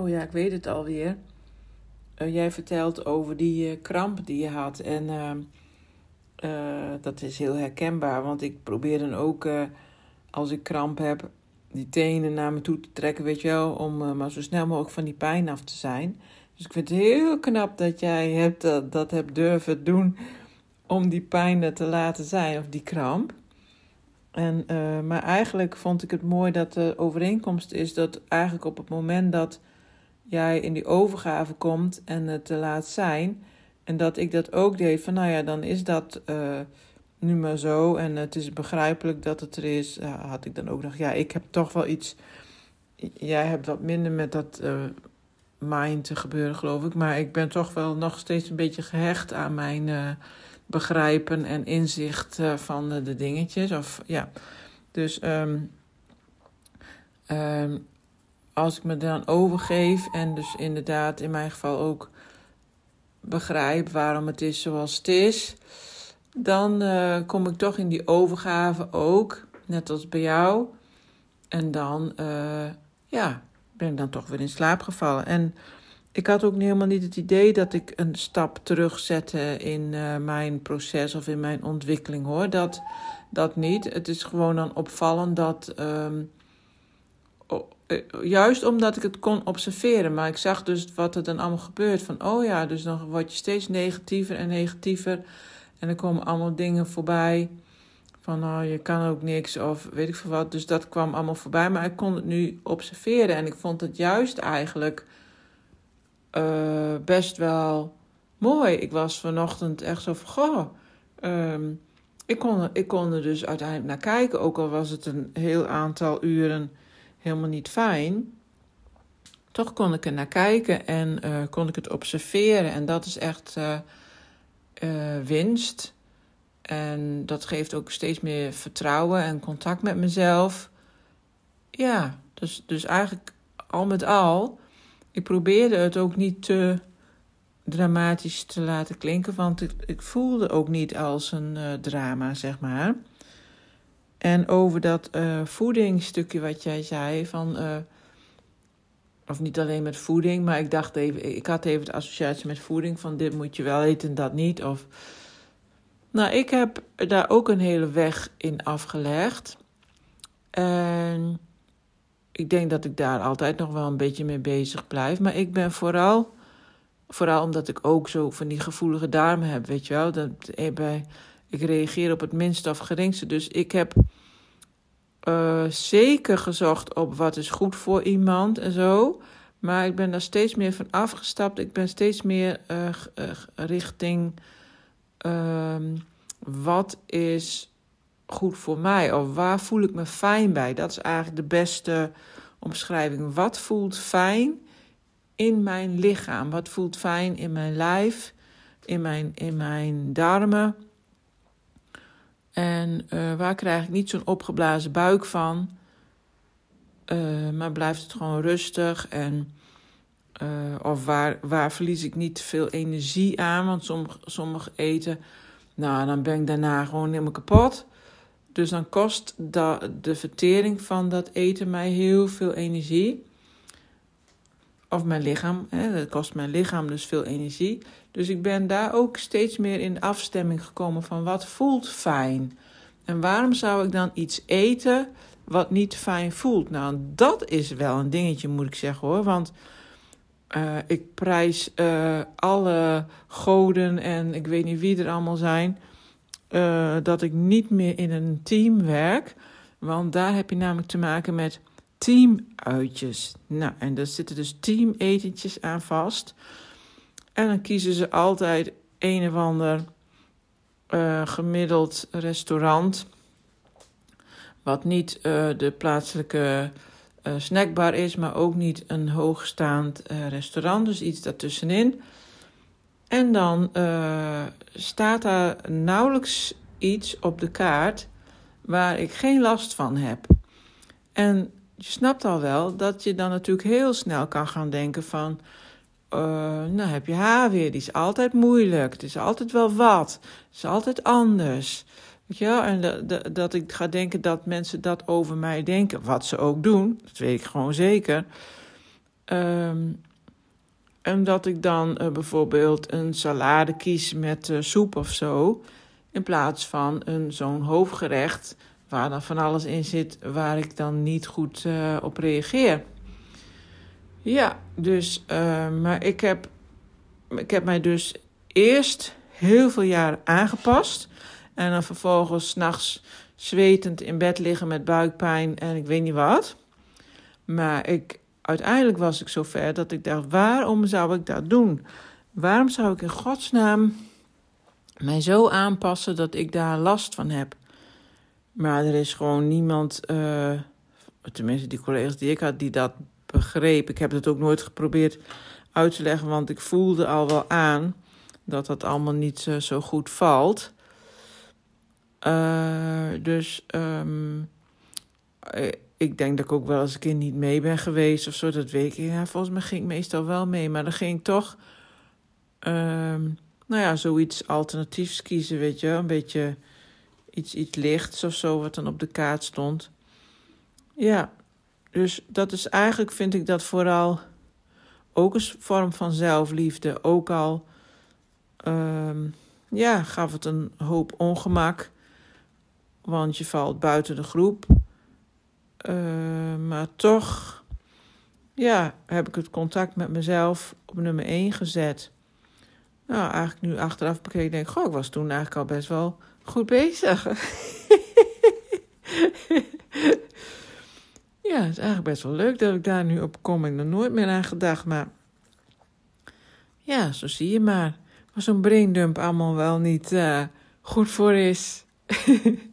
Oh ja, ik weet het alweer. Uh, jij vertelt over die uh, kramp die je had. En uh, dat is heel herkenbaar, want ik probeer dan ook, als ik kramp heb, die tenen naar me toe te trekken, weet je wel, om maar zo snel mogelijk van die pijn af te zijn. Dus ik vind het heel knap dat jij hebt, dat, dat hebt durven doen om die pijn te laten zijn, of die kramp. En, maar eigenlijk vond ik het mooi dat de overeenkomst is dat eigenlijk op het moment dat jij in die overgave komt en het te laat zijn. En dat ik dat ook deed van, nou ja, dan is dat uh, nu maar zo. En het is begrijpelijk dat het er is. Had ik dan ook nog, ja, ik heb toch wel iets. Jij hebt wat minder met dat uh, mind te gebeuren, geloof ik. Maar ik ben toch wel nog steeds een beetje gehecht aan mijn begrijpen en inzicht van de dingetjes. Of ja, dus. Um, als ik me dan overgeef en dus inderdaad in mijn geval ook begrijp waarom het is zoals het is, dan uh, kom ik toch in die overgave ook, net als bij jou. En dan, uh, ja, ben ik dan toch weer in slaap gevallen. En ik had ook helemaal niet het idee dat ik een stap terugzette in uh, mijn proces of in mijn ontwikkeling hoor. Dat, dat niet. Het is gewoon dan opvallend dat. Um, eh, juist omdat ik het kon observeren. Maar ik zag dus wat er dan allemaal gebeurt. Van, oh ja, dus dan word je steeds negatiever en negatiever. En er komen allemaal dingen voorbij. Van, oh, je kan ook niks of weet ik veel wat. Dus dat kwam allemaal voorbij. Maar ik kon het nu observeren. En ik vond het juist eigenlijk uh, best wel mooi. Ik was vanochtend echt zo van, goh... Um, ik kon, ik kon er dus uiteindelijk naar kijken. Ook al was het een heel aantal uren helemaal niet fijn. Toch kon ik er naar kijken en uh, kon ik het observeren. En dat is echt uh, uh, winst. En dat geeft ook steeds meer vertrouwen en contact met mezelf. Ja, dus, dus eigenlijk al met al. Ik probeerde het ook niet te dramatisch te laten klinken, want ik, ik voelde ook niet als een drama, zeg maar. En over dat uh, voedingstukje wat jij zei, van, uh, of niet alleen met voeding, maar ik dacht even, ik had even de associatie met voeding, van dit moet je wel eten, dat niet. Of, nou, ik heb daar ook een hele weg in afgelegd. En ik denk dat ik daar altijd nog wel een beetje mee bezig blijf. Maar ik ben vooral, vooral omdat ik ook zo van die gevoelige darmen heb, weet je wel. Dat, eh, bij, ik reageer op het minste of geringste. Dus ik heb uh, zeker gezocht op wat is goed voor iemand en zo. Maar ik ben daar steeds meer van afgestapt. Ik ben steeds meer uh, richting uh, wat is goed voor mij? Of waar voel ik me fijn bij? Dat is eigenlijk de beste omschrijving. Wat voelt fijn in mijn lichaam? Wat voelt fijn in mijn lijf? In mijn, in mijn darmen? En uh, waar krijg ik niet zo'n opgeblazen buik van? Uh, maar blijft het gewoon rustig? En, uh, of waar, waar verlies ik niet veel energie aan? Want sommige, sommige eten, nou, dan ben ik daarna gewoon helemaal kapot. Dus dan kost de vertering van dat eten mij heel veel energie. Of mijn lichaam, hè, dat kost mijn lichaam dus veel energie. Dus ik ben daar ook steeds meer in afstemming gekomen van wat voelt fijn. En waarom zou ik dan iets eten wat niet fijn voelt? Nou, dat is wel een dingetje, moet ik zeggen hoor. Want uh, ik prijs uh, alle goden en ik weet niet wie er allemaal zijn. Uh, dat ik niet meer in een team werk. Want daar heb je namelijk te maken met teamuitjes. Nou, en daar zitten dus teametentjes aan vast. En dan kiezen ze altijd een of ander uh, gemiddeld restaurant. Wat niet uh, de plaatselijke uh, snackbar is, maar ook niet een hoogstaand restaurant. Dus iets daartussenin. En dan staat daar nauwelijks iets op de kaart waar ik geen last van heb. En je snapt al wel dat je dan natuurlijk heel snel kan gaan denken van uh, nou heb je haar weer, die is altijd moeilijk. Het is altijd wel wat. Het is altijd anders. Weet je wel? En de, dat ik ga denken dat mensen dat over mij denken. Wat ze ook doen, dat weet ik gewoon zeker. Um, en dat ik dan uh, bijvoorbeeld een salade kies met uh, soep of zo. In plaats van zo'n hoofdgerecht waar dan van alles in zit waar ik dan niet goed uh, op reageer. Ja, dus, maar ik heb, ik heb mij dus eerst heel veel jaren aangepast. En dan vervolgens s'nachts zwetend in bed liggen met buikpijn en ik weet niet wat. Maar ik, uiteindelijk was ik zover dat ik dacht: waarom zou ik dat doen? Waarom zou ik in godsnaam mij zo aanpassen dat ik daar last van heb? Maar er is gewoon niemand, uh, tenminste die collega's die ik had, die dat begreep. Ik heb het ook nooit geprobeerd uit te leggen, want ik voelde al wel aan dat dat allemaal niet uh, zo goed valt. Uh, dus um, ik denk dat ik ook wel eens een keer niet mee ben geweest of zo. Dat weet ik. Ja, volgens mij ging ik meestal wel mee. Maar dan ging ik toch, um, nou ja, zoiets alternatiefs kiezen, weet je. Een beetje iets, iets lichts of zo, wat dan op de kaart stond. Ja, dus dat is eigenlijk, vind ik dat vooral ook een vorm van zelfliefde. Ook al, um, ja, gaf het een hoop ongemak. Want je valt buiten de groep. Uh, maar toch, ja, heb ik het contact met mezelf op nummer 1 gezet. Nou, eigenlijk nu achteraf bekeken, denk ik, goh, ik was toen eigenlijk al best wel goed bezig. ja, het is eigenlijk best wel leuk dat ik daar nu op kom. Ik heb er nooit meer aan gedacht, maar ja, zo zie je maar. Waar zo'n braindump allemaal wel niet uh, goed voor is.